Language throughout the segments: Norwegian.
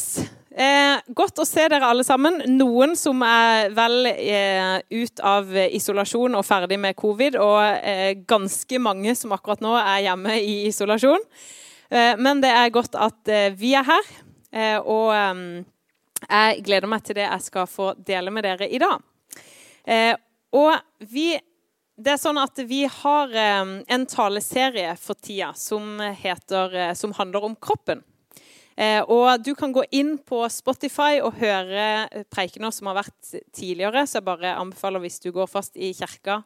Yes. Eh, godt å se dere alle sammen. Noen som er vel eh, ut av isolasjon og ferdig med covid, og eh, ganske mange som akkurat nå er hjemme i isolasjon. Eh, men det er godt at eh, vi er her, eh, og jeg gleder meg til det jeg skal få dele med dere i dag. og vi det er sånn at Vi har en taleserie for tida som, heter, som handler om kroppen. Eh, og du kan gå inn på Spotify og høre preikener som har vært tidligere. Så jeg bare anbefaler hvis du går fast i kirka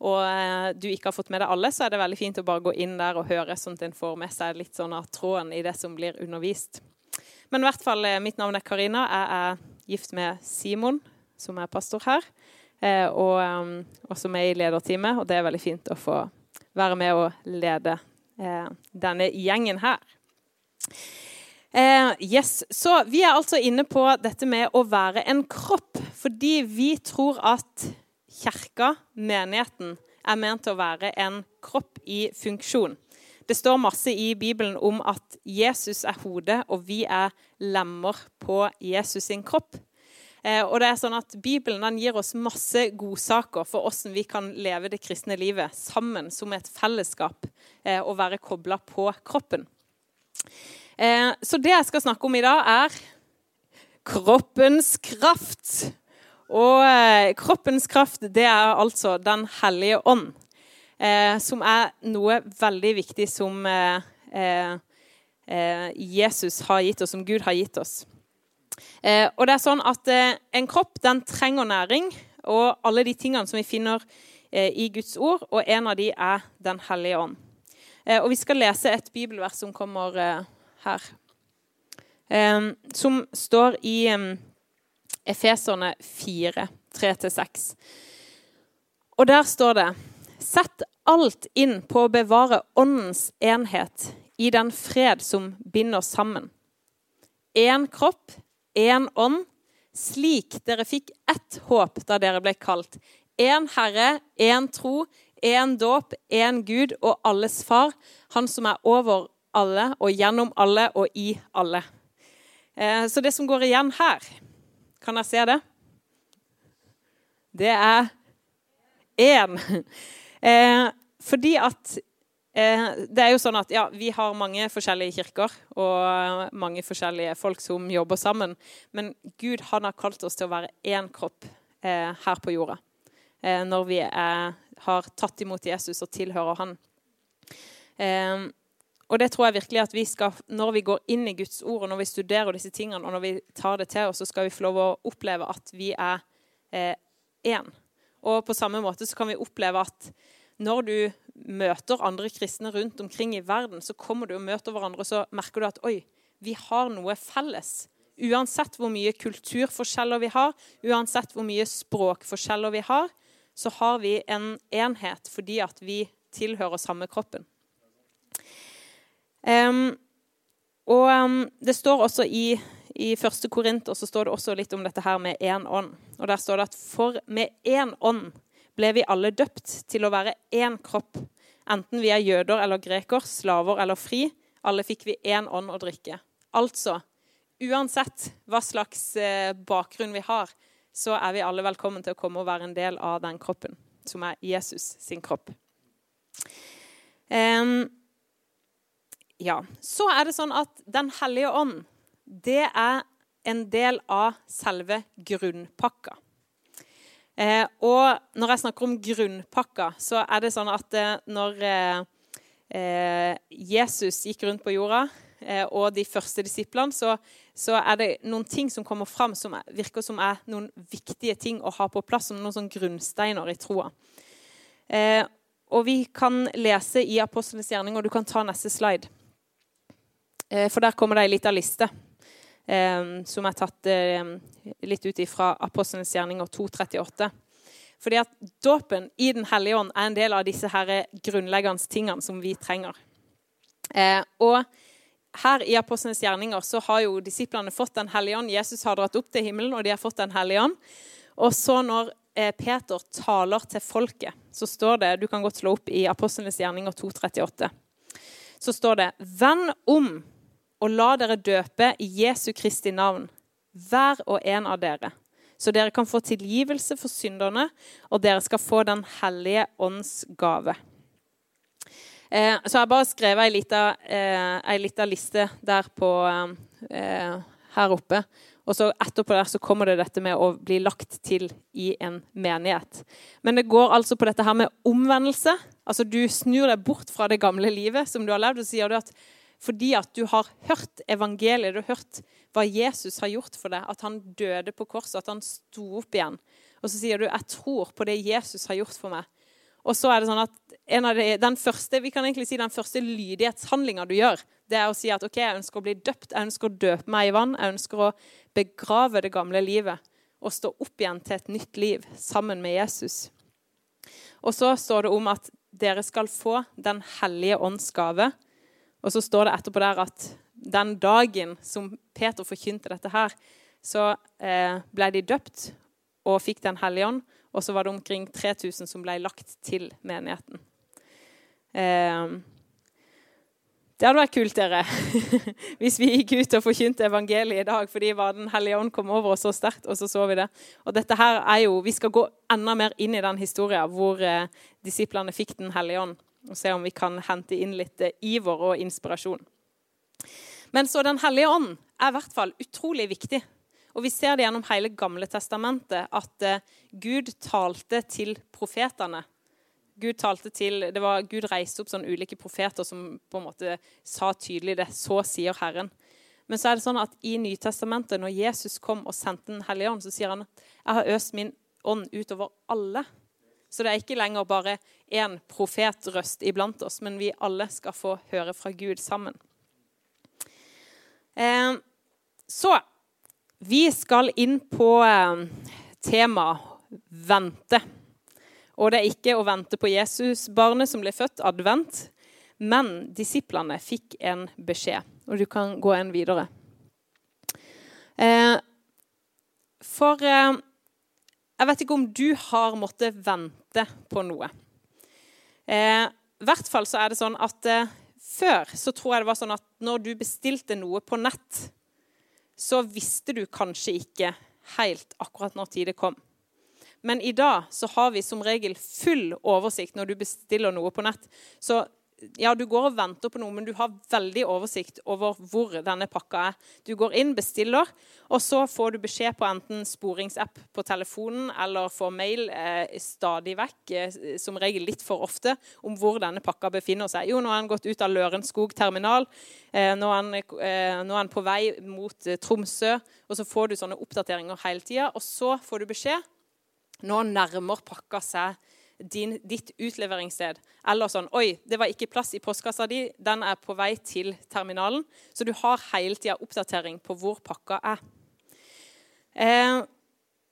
og eh, du ikke har fått med deg alle, så er det veldig fint å bare gå inn der og høre, sånn at en får med seg litt sånn av tråden i det som blir undervist. Men i hvert fall, eh, mitt navn er Karina. Jeg er gift med Simon, som er pastor her. Og som er i lederteamet. Og det er veldig fint å få være med og lede denne gjengen her. Eh, yes, så Vi er altså inne på dette med å være en kropp, fordi vi tror at kirka, menigheten, er ment å være en kropp i funksjon. Det står masse i Bibelen om at Jesus er hodet, og vi er lemmer på Jesus sin kropp. Eh, og det er sånn at Bibelen gir oss masse godsaker for hvordan vi kan leve det kristne livet sammen som et fellesskap eh, og være kobla på kroppen. Eh, så det jeg skal snakke om i dag, er kroppens kraft. Og eh, kroppens kraft, det er altså Den hellige ånd. Eh, som er noe veldig viktig som Jesus har gitt oss, som Gud har gitt oss. og det er sånn at En kropp den trenger næring, og alle de tingene som vi finner i Guds ord, og en av de er Den hellige ånd. og Vi skal lese et bibelvers som kommer her. Um, som står i um, Efeserne 4, 3-6. Og der står det Sett alt inn på å bevare åndens enhet i den fred som binder sammen. Én kropp, én ånd, slik dere fikk ett håp da dere ble kalt. Én Herre, én tro, én dåp, én Gud og alles Far, Han som er over alle og gjennom alle og i alle. Eh, så det som går igjen her, kan jeg se det? Det er én. Eh, fordi at eh, det er jo sånn at ja, Vi har mange forskjellige kirker og mange forskjellige folk som jobber sammen. Men Gud han har kalt oss til å være én kropp her på jorda. når vi er, har tatt imot Jesus og tilhører Han. Og det tror jeg virkelig at vi skal, Når vi går inn i Guds ord, og når vi studerer disse tingene, og når vi tar det til oss, så skal vi få lov å oppleve at vi er én. Eh, og på samme måte så kan vi oppleve at når du møter andre kristne rundt omkring i verden, så kommer du og møter hverandre, og så merker du at oi, vi har noe felles. Uansett hvor mye kulturforskjeller vi har, uansett hvor mye språkforskjeller vi har, så har vi en enhet fordi at vi tilhører samme kroppen. Um, og um, det står også i, i første Korinter så står det også litt om dette her med én ånd. Og Der står det at for med én ånd ble vi alle døpt til å være én kropp. Enten vi er jøder eller greker, slaver eller fri. Alle fikk vi én ånd å drikke. Altså, uansett hva slags eh, bakgrunn vi har, så er vi alle velkommen til å komme og være en del av den kroppen, som er Jesus sin kropp. Um, ja. Så er det sånn at Den hellige ånd, det er en del av selve grunnpakka. Eh, og når jeg snakker om grunnpakka, så er det sånn at eh, når eh, eh Jesus gikk rundt på jorda, eh, og de første disiplene, så, så, er det noen ting som kommer fram som er, virker som er noen viktige ting å ha på plass, som noen sånn grunnsteiner i troa. Eh, og vi kan lese i Apostlenes gjerning, og du kan ta neste slide. Eh, for der kommer det ei lita liste eh, som er tatt eh, litt ut ifra Apostlenes gjerninger 238. Fordi at dåpen i Den hellige ånd er en del av disse her grunnleggende tingene som vi trenger. og her i Apostlenes gjerninger så har jo disiplene fått Den hellige ånd. Jesus har dratt opp til himmelen, og de har fått Den hellige ånd. Og så når Peter taler til folket, så står det Du kan godt slå opp i Apostlenes gjerninger 238. Så står det Venn om og la dere døpe i Jesu Kristi navn, hver og en av dere, så dere kan få tilgivelse for synderne, og dere skal få Den hellige ånds gave. Eh, så jeg bare skrevet ei lita, eh, liste der på eh, her oppe. Og så etterpå der så kommer det dette med å bli lagt til i en menighet. Men det går altså på dette her med omvendelse. Altså Du snur deg bort fra det gamle livet som du har levd, og sier du at fordi at du har hørt evangeliet, du har hørt hva Jesus har gjort for deg, at han døde på korset, at han sto opp igjen. Og så sier du 'jeg tror på det Jesus har gjort for meg'. Og så er det sånn at de, den første vi kan egentlig si den første lydighetshandlinga du gjør, det er å si at ok, jeg ønsker å bli døpt, jeg ønsker å døpe meg i vann, jeg ønsker å begrave det gamle livet og stå opp igjen til et nytt liv sammen med Jesus. Og så står det om at dere skal få Den hellige ånds gave. Og så står det etterpå der at den dagen som Peter forkynte dette her, så eh, ble de døpt og fikk Den hellige ånd. Og så var det omkring 3000 som ble lagt til menigheten. Eh, det hadde vært kult, dere, hvis vi gikk ut og forkynte evangeliet i dag fordi Den hellige ånd kom over oss så sterkt, og så så vi det. Og dette her er jo, Vi skal gå enda mer inn i den historien hvor eh, disiplene fikk Den hellige ånd og se om vi kan hente inn litt eh, iver og inspirasjon. Men så Den hellige ånd er i hvert fall utrolig viktig. Og Vi ser det gjennom hele Gamle testamentet at eh, Gud talte til profetene. Gud talte til, det var, Gud reiste opp sånne ulike profeter som på en måte sa tydelig det. Så sier Herren. Men så er det sånn at i Nytestamentet, når Jesus kom og sendte Den hellige ånd, så sier han at jeg har øst min ånd utover alle så det er ikke lenger bare én profetrøst iblant oss, men vi alle skal få høre fra Gud sammen. Eh, så vi skal inn på eh, temaet vente. Og det er ikke å vente på Jesusbarnet som ble født, advent, men disiplene fikk en beskjed. Og du kan gå en videre. Eh, for jeg vet ikke om du har måttet vente på noe. Eh, I hvert fall så er det sånn at eh, før så tror jeg det var sånn at når du bestilte noe på nett, så visste du kanskje ikke helt akkurat når tide kom. Men i dag så har vi som regel full oversikt når du bestiller noe på nett. Så ja, du går og venter på noe, men du har veldig oversikt over hvor denne pakka er. Du går inn, bestiller, og så får du beskjed på enten sporingsapp på telefonen eller får mail eh, stadig vekk, eh, som regel litt for ofte, om hvor denne pakka befinner seg. Jo, nå har den gått ut av Lørenskog terminal. Eh, nå, er den, eh, nå på vei mot eh, Tromsø. Og så får du sånne oppdateringer hele tida. Og så får du beskjed. Nå nærmer pakka seg din, ditt utleveringssted. Eller sånn Oi, det var ikke plass i postkassa di. Den er på vei til terminalen. Så du har hele tida oppdatering på hvor pakka er. Eh,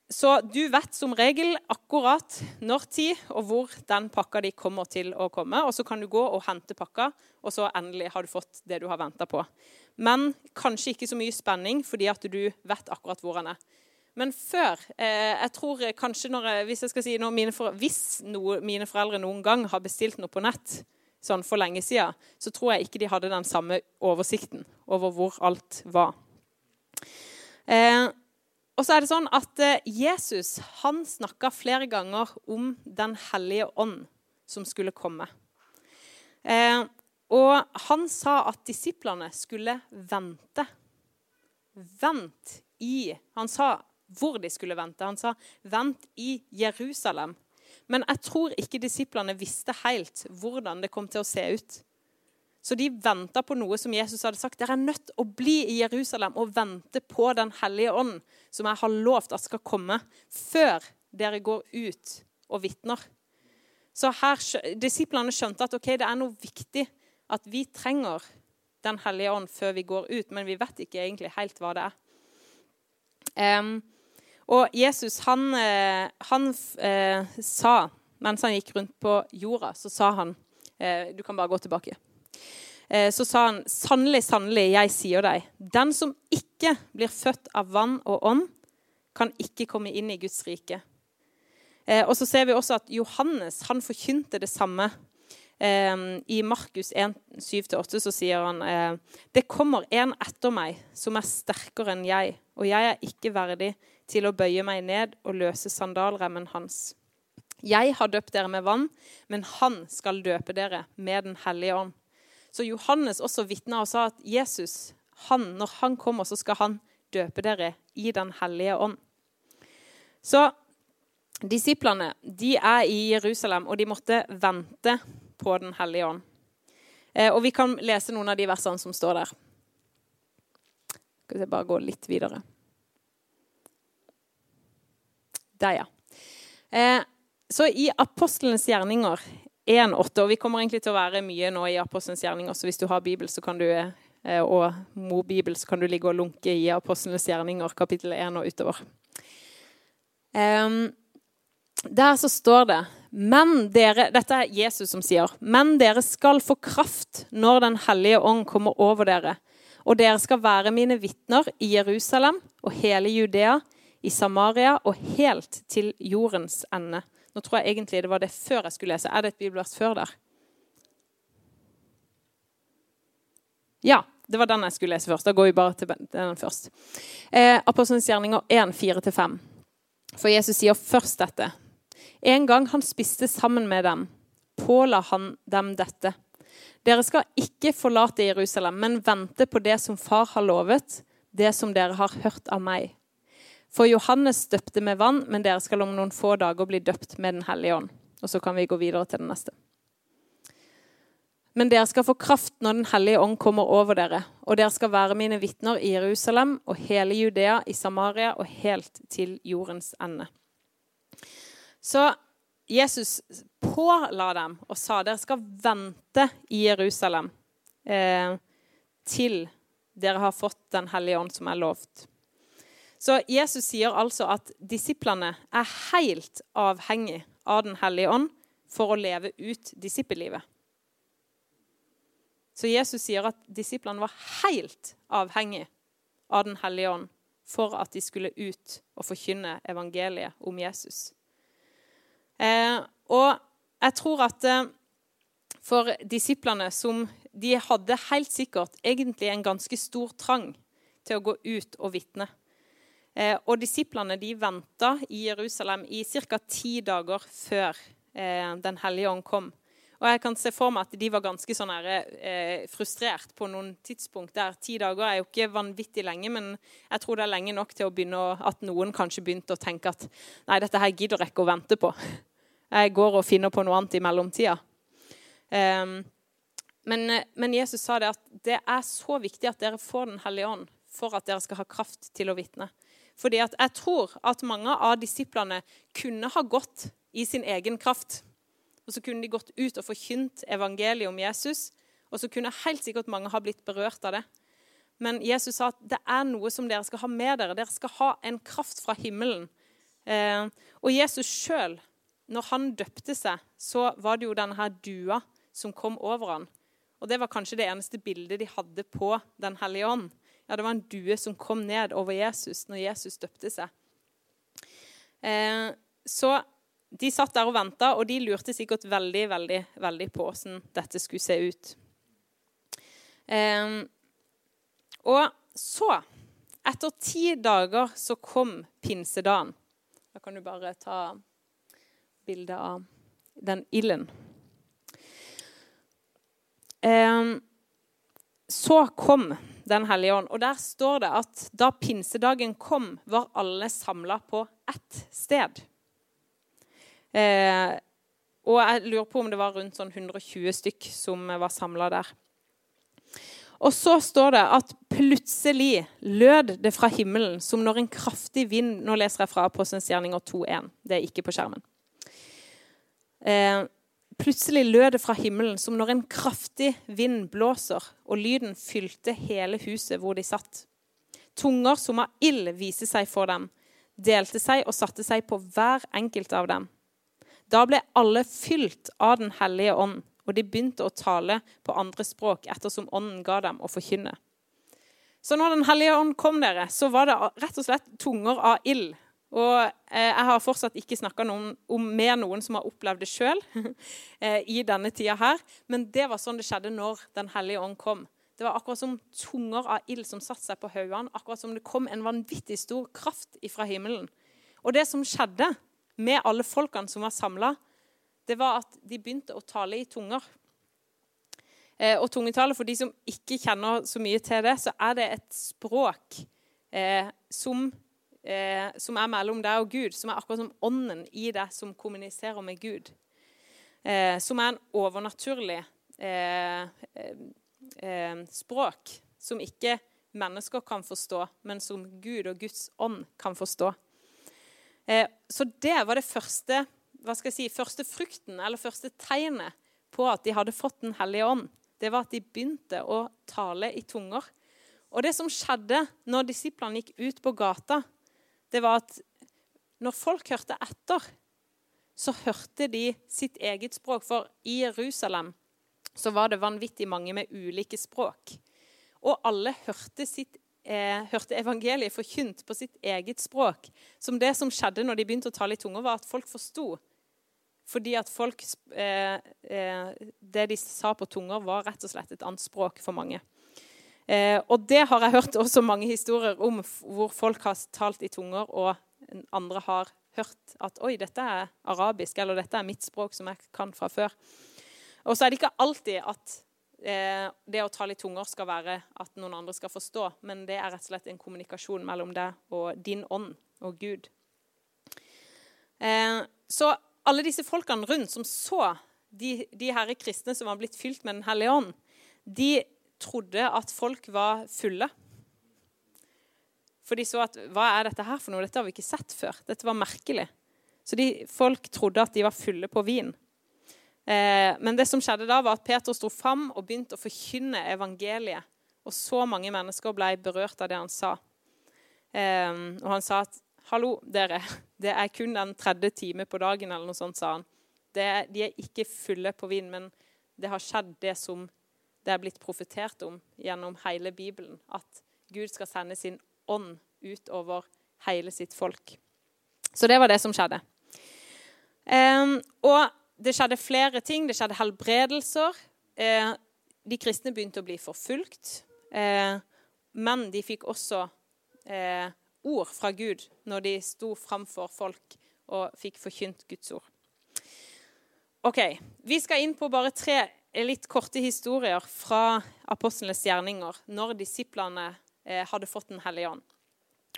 så du vet som regel akkurat når tid og hvor den pakka di kommer til å komme. Og så kan du gå og hente pakka, og så endelig har du fått det du har venta på. Men kanskje ikke så mye spenning fordi at du vet akkurat hvor den er. Men før eh, jeg tror kanskje når jeg, Hvis jeg skal si mine for, hvis noe, mine foreldre noen gang har bestilt noe på nett sånn for lenge siden, så tror jeg ikke de hadde den samme oversikten over hvor alt var. Eh, og så er det sånn at eh, Jesus han snakka flere ganger om Den hellige ånd som skulle komme. Eh, og han sa at disiplene skulle vente. Vent i Han sa hvor de skulle vente. Han sa 'vent i Jerusalem'. Men jeg tror ikke disiplene visste helt hvordan det kom til å se ut. Så de venta på noe som Jesus hadde sagt. Dere er nødt til å bli i Jerusalem og vente på Den hellige ånd, som jeg har lovt at skal komme, før dere går ut og vitner. Så her, Disiplene skjønte at okay, det er noe viktig at vi trenger Den hellige ånd før vi går ut, men vi vet ikke egentlig helt hva det er. Um, og Jesus han, eh, han eh, sa, mens han gikk rundt på jorda, så sa han eh, Du kan bare gå tilbake. Eh, så sa han, 'Sannelig, sannelig, jeg sier deg:" 'Den som ikke blir født av vann og ånd, kan ikke komme inn i Guds rike.' Eh, og så ser vi også at Johannes han forkynte det samme. Eh, I Markus 1, 7-8 så sier han det kommer en etter meg som er sterkere enn jeg, og jeg er ikke verdig til å bøye meg ned og løse sandalremmen hans. Jeg har døpt dere med vann, men han skal døpe dere med Den hellige ånd. Så Johannes også vitna og sa at Jesus, han, når han kommer, så skal han døpe dere i Den hellige ånd. Så disiplene de er i Jerusalem, og de måtte vente på Den hellige ånd. Eh, og vi kan lese noen av de versene som står der. Skal vi bare gå litt videre. Der, ja. Eh, så i Apostlenes gjerninger 1,8, og vi kommer egentlig til å være mye nå i Apostlenes gjerninger, så hvis du har Bibel så kan du, eh, og mobibel, så kan du ligge og lunke i Apostlenes gjerninger kapittel 1 og utover. Eh, der så står det men dere, Dette er Jesus som sier. Men dere skal få kraft når Den hellige ånd kommer over dere. Og dere skal være mine vitner i Jerusalem og hele Judea, i Samaria og helt til jordens ende. Nå tror jeg egentlig det var det før jeg skulle lese. Er det et bibelvers før der? Ja, det var den jeg skulle lese først. Da går vi bare til den først. Eh, Apostelens gjerninger 1, 4-5. For Jesus sier først dette. En gang han spiste sammen med dem, påla han dem dette. Dere skal ikke forlate Jerusalem, men vente på det som far har lovet, det som dere har hørt av meg. For Johannes døpte med vann, men dere skal om noen få dager bli døpt med Den hellige ånd. Og så kan vi gå videre til den neste. Men dere skal få kraft når Den hellige ånd kommer over dere, og dere skal være mine vitner i Jerusalem og hele Judea, i Samaria og helt til jordens ende. Så Jesus påla dem og sa dere skal vente i Jerusalem eh, til dere har fått Den hellige ånd, som er lovt. Så Jesus sier altså at disiplene er helt avhengig av Den hellige ånd for å leve ut disippellivet. Så Jesus sier at disiplene var helt avhengig av Den hellige ånd for at de skulle ut og forkynne evangeliet om Jesus. Eh, og jeg tror at eh, for disiplene som De hadde helt sikkert egentlig en ganske stor trang til å gå ut og vitne. Eh, og disiplene de venta i Jerusalem i ca. ti dager før eh, Den hellige ånd kom. Og jeg kan se for meg at de var ganske sånn her, eh, frustrert på noen tidspunkt der. Ti dager er jo ikke vanvittig lenge, men jeg tror det er lenge nok til å at noen kanskje begynte å tenke at nei, dette her gidder jeg ikke å vente på. Jeg går og finner på noe annet i mellomtida. Um, men, men, Jesus sa det at det er så viktig at dere får Den hellige ånd for at dere skal ha kraft til å vitne. Fordi jeg tror at mange av disiplene kunne ha gått i sin egen kraft. Og så kunne de gått ut og forkynt evangeliet om Jesus. Og så kunne helt sikkert mange ha blitt berørt av det. Men Jesus sa at det er noe som dere skal ha med dere. Dere skal ha en kraft fra himmelen. Eh, og Jesus sjøl når han døpte seg, så var det jo denne her dua som kom over han. Og det var kanskje det eneste bildet de hadde på Den hellige ånd. Ja, Det var en due som kom ned over Jesus når Jesus døpte seg. Eh, så de satt der og venta, og de lurte sikkert veldig veldig, veldig på hvordan dette skulle se ut. Eh, og så, etter ti dager, så kom pinsedagen. Da kan du bare ta bilde av den ilden. Så kom Den hellige ånd. Og der står det at da pinsedagen kom, var alle samla på ett sted. Eh, og jeg lurer på om det var rundt sånn 120 stykk som var samla der. Og så står det at plutselig lød det fra himmelen som når en kraftig vind Nå leser jeg fra Apostelens gjerninger 2.1. Det er ikke på skjermen. Eh, plutselig lød det fra himmelen som når en kraftig vind blåser, og lyden fylte hele huset hvor de satt. Tunger som av ild viste seg for dem, delte seg og satte seg på hver enkelt av dem. Da ble alle fylt av Den hellige ånd, og de begynte å tale på andre språk ettersom ånden ga dem å forkynne. Så når Den hellige ånd kom, dere, så var det rett og slett tunger av ild Og eh, jeg har fortsatt ikke snakka med noen som har opplevd det sjøl eh, i denne tida her. Men det var sånn det skjedde når Den hellige ånd kom. Det var akkurat som tunger av ild som satte seg på haugene. Akkurat som det kom en vanvittig stor kraft ifra himmelen. Og det som skjedde med alle folkene som var samla, det var at de begynte å tale i tunger. Eh, og tungetale, for de som ikke kjenner så mye til det, så er det et språk eh, som eh, som er mellom deg og Gud, som er akkurat som ånden i deg som kommuniserer med Gud. Eh, som er en overnaturlig eh, eh, eh språk som ikke mennesker kan forstå, men som Gud og Guds ånd kan forstå. Så det var det første, hva skal jeg si, første frukten, eller første tegnet på at de hadde fått Den hellige ånd. Det var at de begynte å tale i tunger. Og det som skjedde når disiplene gikk ut på gata, det var at når folk hørte etter, så hørte de sitt eget språk. For i Jerusalem så var det vanvittig mange med ulike språk. Og alle hørte, sitt, eh, hørte evangeliet forkynt på sitt eget språk. Som det som skjedde når de begynte å tale i tunger, var at folk forsto. Fordi at folk eh, eh, Det de sa på tunger, var rett og slett et annet språk for mange. Eh, og det har jeg hørt også mange historier om hvor folk har talt i tunger, og andre har hørt at oi, dette er arabisk, eller dette er mitt språk som jeg kan fra før. Og så er det ikke alltid at eh, det å tale i tunger skal være at noen andre skal forstå, men det er rett og slett en kommunikasjon mellom deg og din ånd og Gud. Eh, så alle disse folkene rundt som så de, de herre kristne som var blitt fylt med Den hellige ånd, de trodde at folk var fulle. For de så at hva er dette her for noe? Dette har vi ikke sett før. Dette var merkelig. Så de, folk trodde at de var fulle på vin. Eh, men det som skjedde da, var at Peter sto fram og begynte å forkynne evangeliet. Og så mange mennesker ble berørt av det han sa. Eh, og han sa at hallo, dere, det er kun den tredje time på dagen, eller noe sånt, sa han. Det, de er ikke fulle på vin, men det har skjedd det som det er blitt profetert om gjennom hele Bibelen. At Gud skal sende sin ånd ut over hele sitt folk. Så det var det som skjedde. Um, og det skjedde flere ting. Det skjedde helbredelser. Uh, de kristne begynte å bli forfulgt. Uh, men de fikk også uh, ord fra Gud når de sto framfor folk og fikk forkynt Guds ord. Ok, Vi skal inn på bare tre litt korte historier fra apostlenes gjerninger når disiplene eh, hadde fått Den hellige ånd.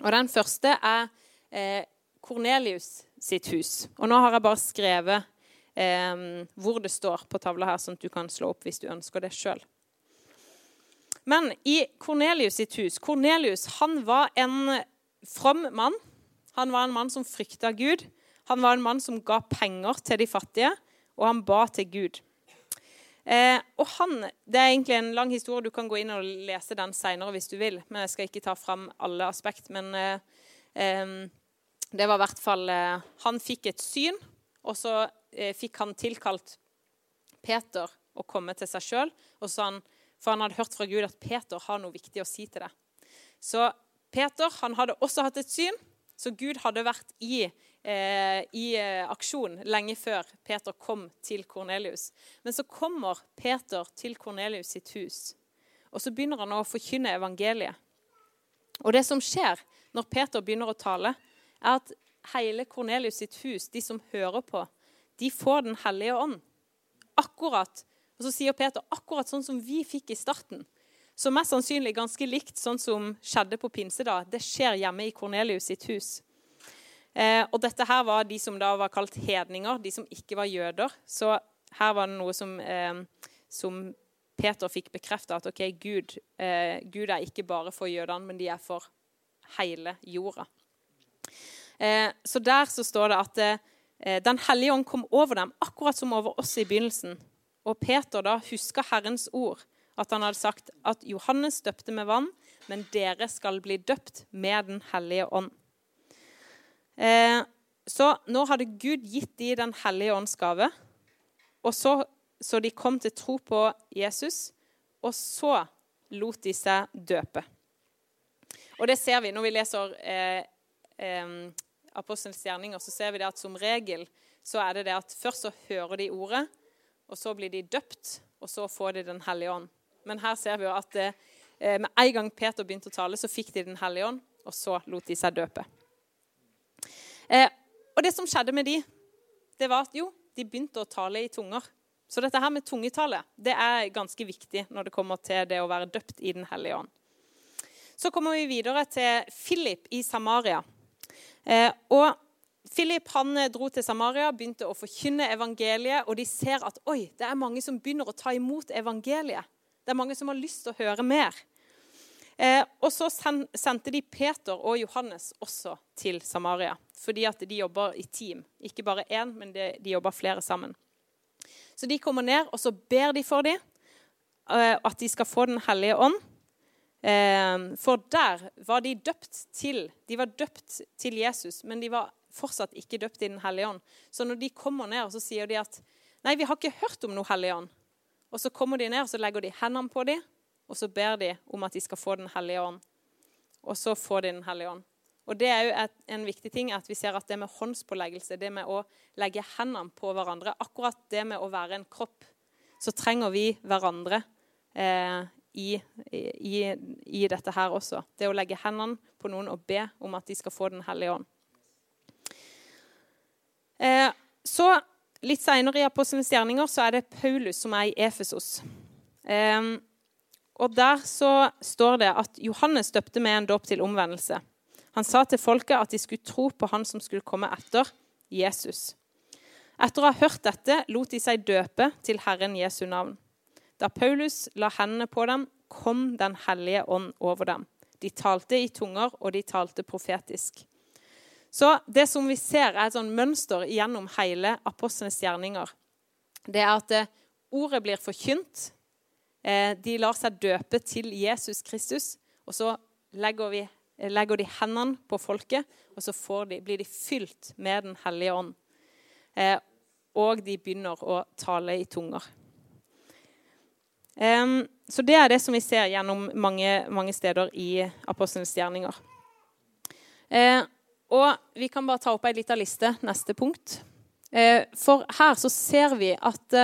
Og Den første er eh, Kornelius sitt hus. Og Nå har jeg bare skrevet eh, hvor det står på tavla her, sånn at du kan slå opp hvis du ønsker det sjøl. Men i Kornelius sitt hus Kornelius han var en from mann. Han var en mann som frykta Gud. Han var en mann som ga penger til de fattige, og han ba til Gud. Eh, og han, Det er egentlig en lang historie. Du kan gå inn og lese den seinere hvis du vil. Men jeg skal ikke ta fram alle aspekt. Men eh, eh, det var i hvert fall eh, Han fikk et syn, og så eh, fikk han tilkalt Peter å komme til seg sjøl. For han hadde hørt fra Gud at Peter har noe viktig å si til deg. Så Peter han hadde også hatt et syn, så Gud hadde vært i i eh, aksjon lenge før Peter kom til Kornelius. Men så kommer Peter til Kornelius sitt hus, og så begynner han å forkynne evangeliet. Og det som skjer når Peter begynner å tale, er at hele Kornelius sitt hus, de som hører på, de får Den hellige ånd. Akkurat. Og så sier Peter akkurat sånn som vi fikk i starten. Så mest sannsynlig ganske likt sånn som skjedde på pinsedag. Det skjer hjemme i Kornelius sitt hus. Eh, og dette her var de som da var kalt hedninger, de som ikke var jøder. Så her var det noe som, eh, som Peter fikk bekrefta, at ok, Gud, eh, Gud, er ikke bare for jødene, men de er for hele jorda. Eh, så der så står det at eh, Den hellige ånd kom over dem, akkurat som over oss i begynnelsen. Og Peter da huska Herrens ord, at han hadde sagt at Johannes døpte med vann, men dere skal bli døpt med Den hellige ånd. Eh, så nå hadde Gud gitt dem Den hellige ånds gave. Og så, så de kom til tro på Jesus, og så lot de seg døpe. Og det ser vi når vi leser eh, eh, Apostelens gjerninger så ser vi det at som regel så er det det at først så hører de ordet, og så blir de døpt, og så får de Den hellige ånd. Men her ser vi jo at eh, med en gang Peter begynte å tale, så fikk de Den hellige ånd, og så lot de seg døpe. Eh, og det som skjedde med de, det var at jo, de begynte å tale i tunger. Så dette her med tungetale det er ganske viktig når det kommer til det å være døpt i Den hellige ånd. Så kommer vi videre til Philip i Samaria. Eh, og Philip han eh, dro til Samaria, begynte å forkynne evangeliet, og de ser at oi, det er mange som begynner å ta imot evangeliet. Det er mange som har lyst til å høre mer. Eh, og så sendte de Peter og Johannes også til Samaria, fordi at de jobber i team. Ikke bare én, men de, de jobber flere sammen. Så de kommer ned, og så ber de for dem eh, at de skal få Den hellige ånd. Eh, for der var de døpt til De var døpt til Jesus, men de var fortsatt ikke døpt i Den hellige ånd. Så når de kommer ned, så sier de at nei, vi har ikke hørt om noe hellige ånd. Og så kommer de ned, og så legger de hendene på dem, og så ber de om at de skal få Den hellige ånd. Og så får de Den hellige ånd. Og det er jo en viktig ting at vi ser at det med håndspåleggelse, det med å legge hendene på hverandre, akkurat det med å være en kropp, så trenger vi hverandre eh, i, i, i, dette her også. Det å legge hendene på noen og be om at de skal få Den hellige ånd. Eh, så Litt seinere i Apostelens gjerninger så er det Paulus som er i Efesos. Eh, og Der så står det at Johannes døpte med en dåp til omvendelse. Han sa til folket at de skulle tro på han som skulle komme etter, Jesus. Etter å ha hørt dette lot de seg døpe til Herren Jesu navn. Da Paulus la hendene på dem, kom Den hellige ånd over dem. De talte i tunger, og de talte profetisk. Så det som vi ser, er et sånn mønster gjennom hele apostlenes gjerninger. Det er at eh, ordet blir forkynt. Eh, de lar seg døpe til Jesus Kristus. Og så legger, vi, legger de hendene på folket, og så de, blir de fylt med Den hellige ånd. Eh, og de begynner å tale i tunger. Så det er det som vi ser gjennom mange, mange steder i apostlenes gjerninger. Og vi kan bare ta opp ei lita liste, neste punkt. For her så ser vi at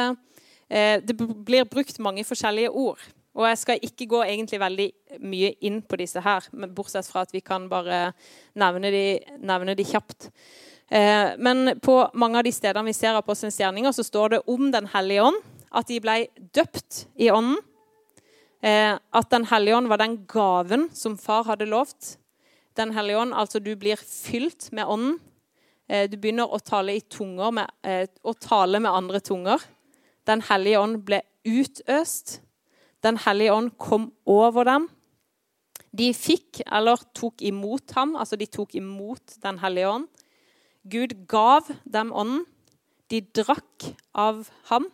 det blir brukt mange forskjellige ord. Og jeg skal ikke gå egentlig veldig mye inn på disse her, bortsett fra at vi kan bare nevne de, nevne de kjapt. Men på mange av de stedene vi ser apostelens gjerninger, så står det om Den hellige ånd at de ble døpt i ånden. Eh, at Den hellige ånd var den gaven som far hadde lovt. Den hellige ånd, altså du blir fylt med ånden. Eh, du begynner å tale tunger med, eh, å tale med andre tunger. Den hellige ånd ble utøst. Den hellige ånd kom over dem. De fikk, eller tok imot ham, altså de tok imot Den hellige ånd. Gud gav dem ånden. De drakk av ham.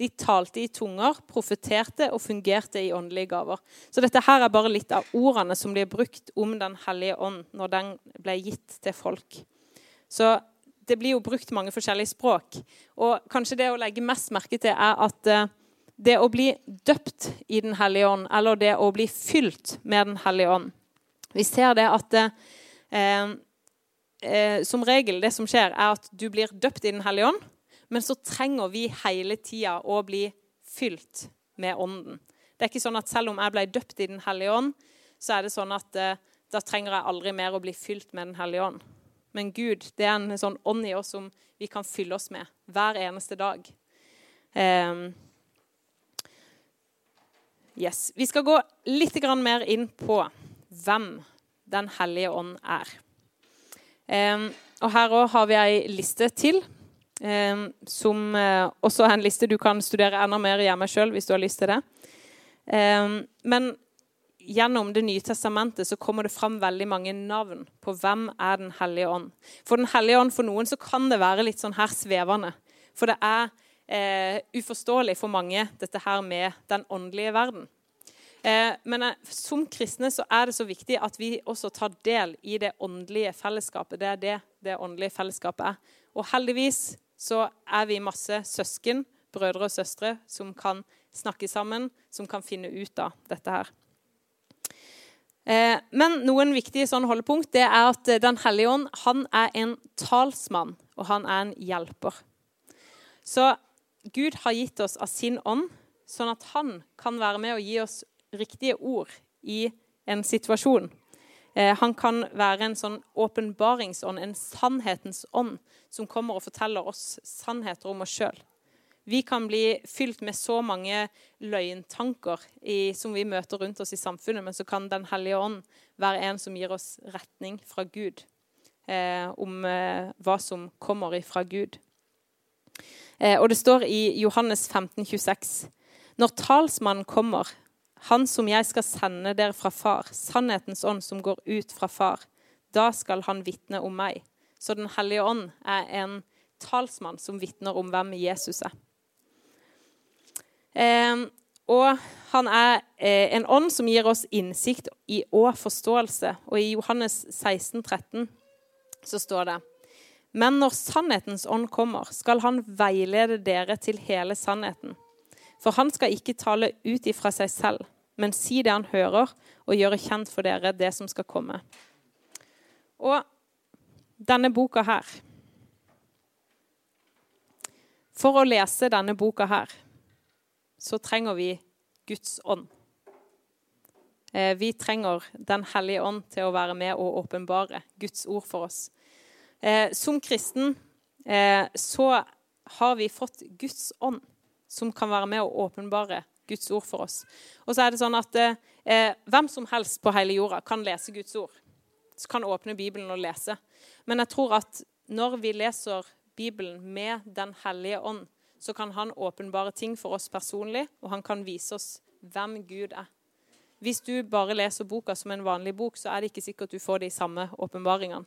De talte i tunger, profeterte og fungerte i åndelige gaver. Så dette her er bare litt av ordene som blir brukt om Den hellige ånd når den ble gitt til folk. Så det blir jo brukt mange forskjellige språk. Og kanskje det å legge mest merke til er at eh, det å bli døpt i Den hellige ånd, eller det å bli fylt med Den hellige ånd Vi ser det at eh, eh, som regel det som skjer, er at du blir døpt i Den hellige ånd. Men så trenger vi hele tida å bli fylt med Ånden. Det er ikke sånn at selv om jeg ble døpt i Den hellige ånd, så er det sånn at eh, da trenger jeg aldri mer å bli fylt med Den hellige ånd. Men Gud det er en sånn ånd i oss som vi kan fylle oss med hver eneste dag. Um, yes. Vi skal gå litt mer inn på hvem Den hellige ånd er. Um, og Her òg har vi ei liste til Um, som eh, også er en liste du kan studere enda mer hjemme sjøl hvis du har lyst til det. Men gjennom Det nye testamentet så kommer det fram veldig mange navn på hvem er Den hellige ånd. For Den hellige ånd for noen så kan det være litt sånn her svevende. For det er eh, uforståelig for mange, dette her med den åndelige verden. Eh, men eh, som kristne så er det så viktig at vi også tar del i det åndelige fellesskapet. Det er det det åndelige fellesskapet er. Og heldigvis så er vi masse søsken, brødre og søstre, som kan snakke sammen, som kan finne ut av dette her. Eh, men noen viktige sånn holdepunkt det er at Den hellige ånd han er en talsmann, og han er en hjelper. Så Gud har gitt oss av sin ånd, sånn at han kan være med og gi oss riktige ord i en situasjon. Eh, han kan være en sånn åpenbaringsånd, en sannhetens ånd, som kommer og forteller oss sannheter om oss sjøl. Vi kan bli fylt med så mange løgntanker i, som vi møter rundt oss i samfunnet, men så kan Den hellige ånd være en som gir oss retning fra Gud eh, om eh, hva som kommer fra Gud. Eh, og det står i Johannes 15, 26, Når talsmannen kommer, han som jeg skal sende dere fra far, sannhetens ånd som går ut fra far, da skal han vitne om meg. Så Den hellige ånd er en talsmann som vitner om hvem Jesus er. Eh, og han er eh, en ånd som gir oss innsikt i og forståelse. Og i Johannes 16, 13 så står det Men når sannhetens ånd kommer, skal han veilede dere til hele sannheten. For han skal ikke tale ut ifra seg selv, men si det han hører, og gjøre kjent for dere det som skal komme. Og denne boka her For å lese denne boka her så trenger vi Guds ånd. Eh, vi trenger Den hellige ånd til å være med og åpenbare Guds ord for oss. Eh, som kristen eh, så har vi fått Guds ånd, som kan være med og åpenbare Guds ord for oss. Og så er det sånn at Hvem som helst på hele jorda kan lese Guds ord. Så kan åpne Bibelen og lese. Men jeg tror at når vi leser Bibelen med Den hellige ånd, så kan han åpenbare ting for oss personlig, og han kan vise oss hvem Gud er. Hvis du bare leser boka som en vanlig bok, så er det ikke sikkert du får de samme åpenbaringene.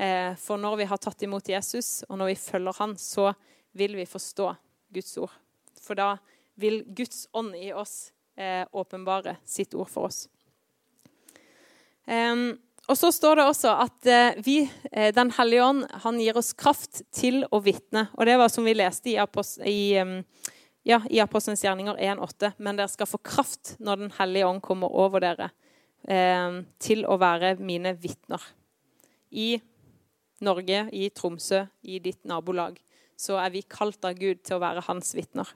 Eh, for når vi har tatt imot Jesus, og når vi følger han, så vil vi forstå Guds ord. For da vil Guds ånd i oss eh, åpenbare sitt ord for oss. Um, og så står det også at eh, vi, eh, Den hellige ånd han gir oss kraft til å vitne. Og det var som vi leste i, Apost i, ja, i Apostelens gjerninger 1,8. Men dere skal få kraft når Den hellige ånd kommer over dere, eh, til å være mine vitner. I Norge, i Tromsø, i ditt nabolag, så er vi kalt av Gud til å være hans vitner.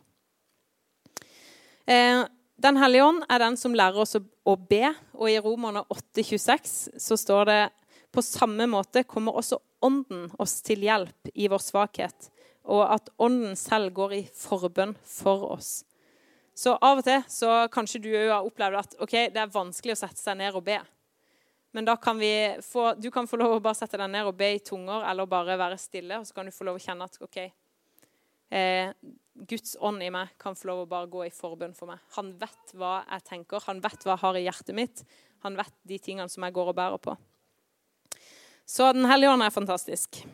Eh, den hellige ånd er den som lærer oss å be, og i Romerne 8,26 så står det på samme måte kommer også Ånden oss til hjelp i vår svakhet, og at Ånden selv går i forbønn for oss. Så av og til så kanskje du har opplevd at okay, det er vanskelig å sette seg ned og be. Men da kan vi få, du kan få lov å bare sette deg ned og be i tunger, eller bare være stille, og så kan du få lov å kjenne at OK, eh, Guds ånd i meg kan få lov å bare gå i forbønn for meg. Han vet hva jeg tenker, han vet hva jeg har i hjertet mitt. Han vet de tingene som jeg går og bærer på. Så Den hellige ånd er fantastisk.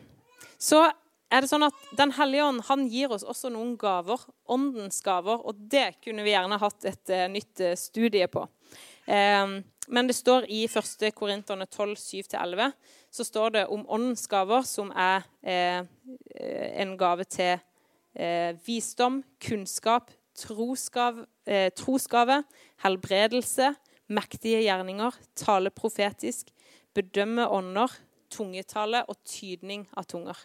Så er det sånn at Den hellige ånd han gir oss også noen gaver. Åndens gaver. Og det kunne vi gjerne hatt et uh, nytt uh, studie på. Um, men det står i 1. Korinterne 12, 7-11 så står det om åndens gaver, som er uh, en gave til eh, visdom, kunnskap, trosgave, eh, trosgave, helbredelse, mektige gjerninger, tale profetisk, bedømme ånder, tungetale og tydning av tunger.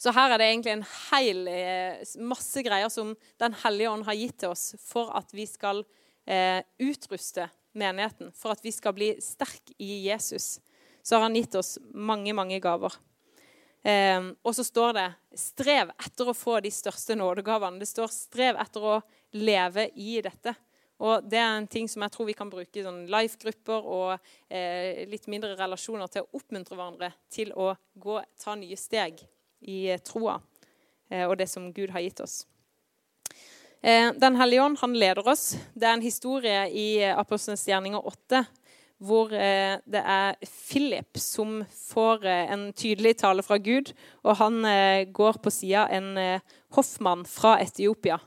Så her er det egentlig en hel eh, masse greier som Den hellige ånd har gitt til oss for at vi skal eh, utruste menigheten, for at vi skal bli sterk i Jesus. Så har han gitt oss mange, mange gaver. Um, og så står det 'strev etter å få de største nådegavene'. Det står 'strev etter å leve i dette'. Og Det er en ting som jeg tror vi kan bruke i sånn life-grupper og eh, litt mindre relasjoner til å oppmuntre hverandre til å gå, ta nye steg i eh, troa eh, og det som Gud har gitt oss. Eh, Den hellige ånd han leder oss. Det er en historie i Apostelens gjerninger 8 hvor eh, det er Philip som får eh, en tydelig tale fra Gud. Og han eh, går på sida en hoffmann fra Etiopia,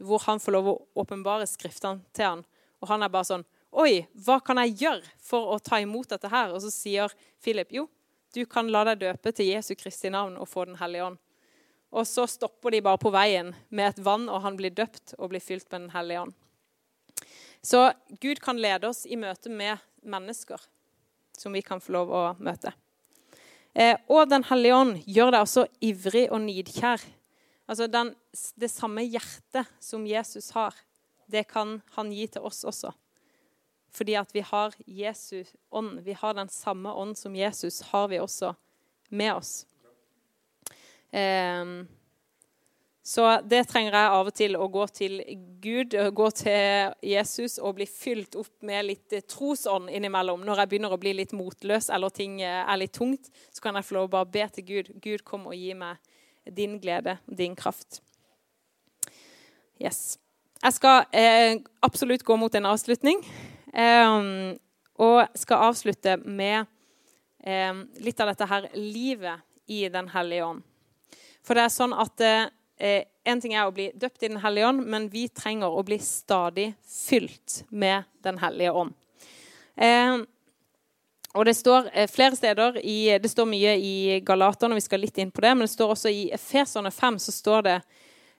hvor han får lov å åpenbare skriftene til han. Og han er bare sånn Oi, hva kan jeg gjøre for å ta imot dette her? Og så sier Philip jo, du kan la deg døpe til Jesu Kristi navn og få Den hellige ånd. Og så stopper de bare på veien med et vann, og han blir døpt og blir fylt med Den hellige ånd. Så Gud kan lede oss i møte med mennesker som vi kan få lov å møte. Eh, og Den hellige ånd gjør deg også ivrig og nidkjær. Altså den, Det samme hjertet som Jesus har, det kan han gi til oss også. Fordi at vi har Jesu ånd. Vi har den samme ånd som Jesus, har vi også med oss. Eh, så det trenger jeg av og til å gå til Gud, gå til Jesus og bli fylt opp med litt eh, trosånd innimellom. Når jeg begynner å bli litt motløs eller ting eh, er litt tungt, så kan jeg få lov å bare be til Gud. Gud, kom og gi meg din glede, din kraft. Yes. Jeg skal eh, absolutt gå mot en avslutning. Eh, og skal avslutte med eh, litt av dette her livet i Den hellige ånd. For det er sånn at eh, En ting er å bli døpt i Den hellige ånd, men vi trenger å bli stadig fylt med Den hellige ånd. Eh, og Det står eh, flere steder i, det står mye i Galaterne, vi skal litt inn på det, men det står også i Efeserne 5 så står det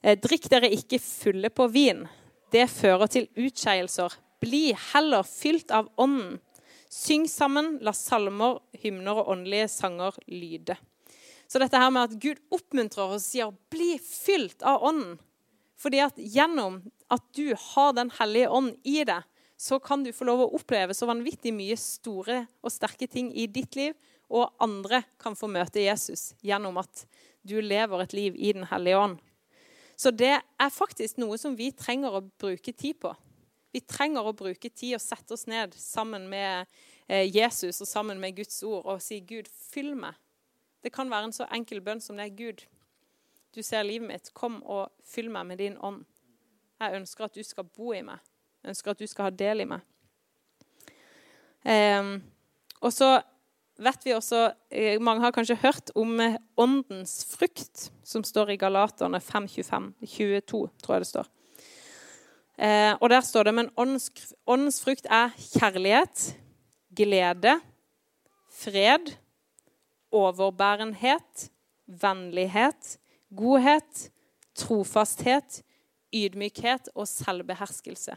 eh, Drikk dere ikke fulle på vin. Det fører til utskeielser. Bli heller fylt av Ånden. Syng sammen, la salmer, hymner og åndelige sanger lyde. Så dette her med at Gud oppmuntrer oss og sier 'bli fylt av Ånden'. Fordi at gjennom at du har Den hellige ånd i deg, så kan du få lov å oppleve så vanvittig mye store og sterke ting i ditt liv, og andre kan få møte Jesus gjennom at du lever et liv i Den hellige ånd. Så det er faktisk noe som vi trenger å bruke tid på. Vi trenger å bruke tid og sette oss ned sammen med eh, Jesus og sammen med Guds ord og si 'Gud, fyll meg'. Det kan være en så enkel bønn som det er Gud. Du ser livet mitt. Kom og fyll meg med din ånd. Jeg ønsker at du skal bo i meg. Jeg ønsker at du skal ha del i meg. Eh, og så vet vi også eh, Mange har kanskje hørt om åndens frukt, som står i Galaterne 5.25. 22, tror jeg det står. Eh, og der står det men åndens frukt er kjærlighet, glede, fred overbærenhet, vennlighet, godhet, trofasthet, ydmykhet og selvbeherskelse.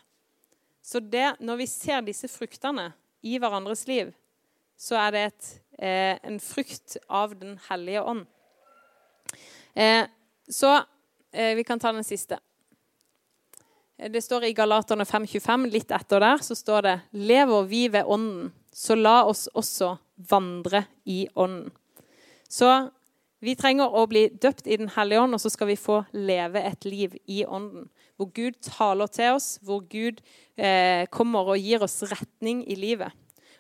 Så det, når vi ser disse fruktene i hverandres liv, så er det et, eh, en frukt av Den hellige ånd. Eh, så eh, vi kan ta den siste. Eh, det står i Galaterne 5,25, litt etter der, så står det Lever vi ved Ånden, så la oss også vandre i Ånden. Så vi trenger å bli døpt i Den hellige ånd, og så skal vi få leve et liv i ånden. Hvor Gud taler til oss, hvor Gud eh, kommer og gir oss retning i livet.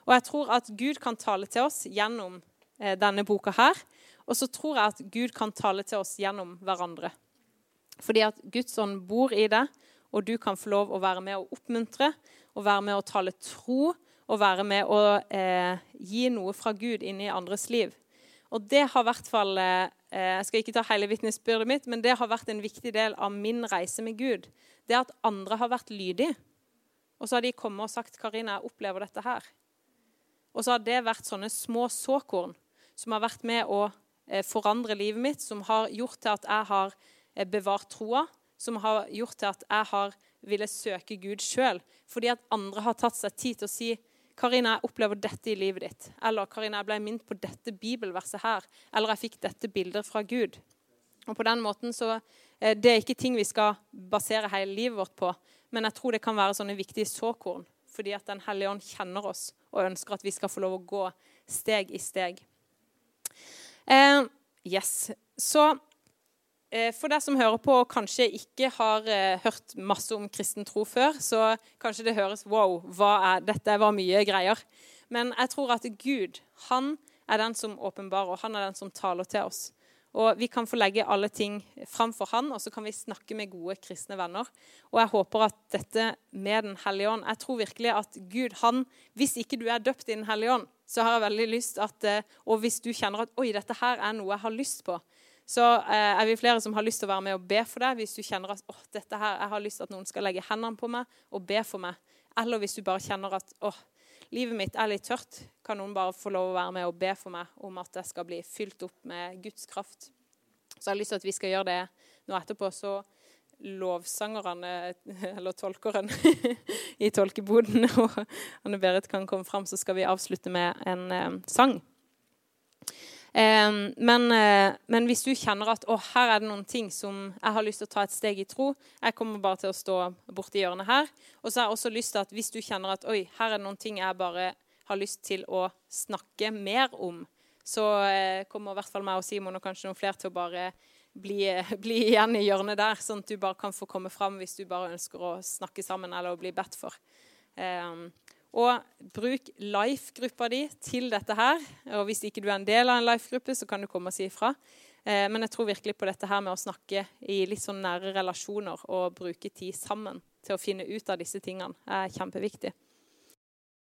Og jeg tror at Gud kan tale til oss gjennom eh, denne boka her. Og så tror jeg at Gud kan tale til oss gjennom hverandre. Fordi at Guds ånd bor i deg, og du kan få lov å være med å oppmuntre og være med å tale tro og være med å eh, gi noe fra Gud inn i andres liv. Og det har i hvert fall eh, Jeg skal ikke ta hele vitnesbyrdet mitt, men det har vært en viktig del av min reise med Gud. Det at andre har vært lydige. Og så har de kommet og sagt 'Karina, jeg opplever dette her'. Og så har det vært sånne små såkorn som har vært med å eh, forandre livet mitt, som har gjort til at jeg har eh, bevart troa, som har gjort til at jeg har ville søke Gud sjøl. Fordi at andre har tatt seg tid til å si 'Karina, jeg opplever dette i livet ditt.' Eller 'Karina, jeg ble minnet på dette bibelverset her.' Eller 'Jeg fikk dette bildet fra Gud'. Og på den måten så, eh, Det er ikke ting vi skal basere hele livet vårt på, men jeg tror det kan være sånne viktige såkorn. Fordi at Den hellige ånd kjenner oss og ønsker at vi skal få lov å gå steg i steg. Eh, yes. Så for deg som hører på og kanskje ikke har eh, hørt masse om kristen tro før, så kanskje det høres wow, er, dette var mye greier. Men jeg tror at Gud han er den som åpenbarer, og han er den som taler til oss. Og Vi kan få legge alle ting framfor han, og så kan vi snakke med gode kristne venner. Og jeg håper at dette med Den hellige ånd Jeg tror virkelig at Gud, han Hvis ikke du er døpt i Den hellige ånd, så har jeg veldig lyst at eh, Og hvis du kjenner at oi, dette her er noe jeg har lyst på, så eh, er vi flere som har lyst til å være med og be for deg. Hvis du kjenner at oh, dette her, jeg har lyst til at noen skal legge hendene på meg og be for meg. Eller hvis du bare kjenner at oh, livet mitt er litt tørt, kan noen bare få lov å være med og be for meg om at jeg skal bli fylt opp med Guds kraft. Så jeg har lyst til at vi skal gjøre det nå etterpå. Så lovsangerne, eller tolkeren, i tolkeboden, og Anne Berit kan komme fram, så skal vi avslutte med en eh, sang. Eh, men, eh, men, hvis du kjenner at å, her er det noen ting som jeg har lyst til å ta et steg i tro Jeg kommer bare til å stå borti hjørnet her. Og så har jeg også lyst til at hvis du kjenner at oi, her er det noen ting jeg bare har lyst til å snakke mer om, så eh, kommer i hvert fall meg og Simon og kanskje noen flere til å bare bli, bli, igjen i hjørnet der, sånn at du bare kan få komme fram hvis du bare ønsker å snakke sammen eller å bli bedt for. Um, og bruk life-gruppa di til dette her. Og hvis ikke du er en del av en life-gruppe, så kan du komme og si ifra. Eh, men jeg tror virkelig på dette her med å snakke i litt sånn nære relasjoner og bruke tid sammen til å finne ut av disse tingene er kjempeviktig.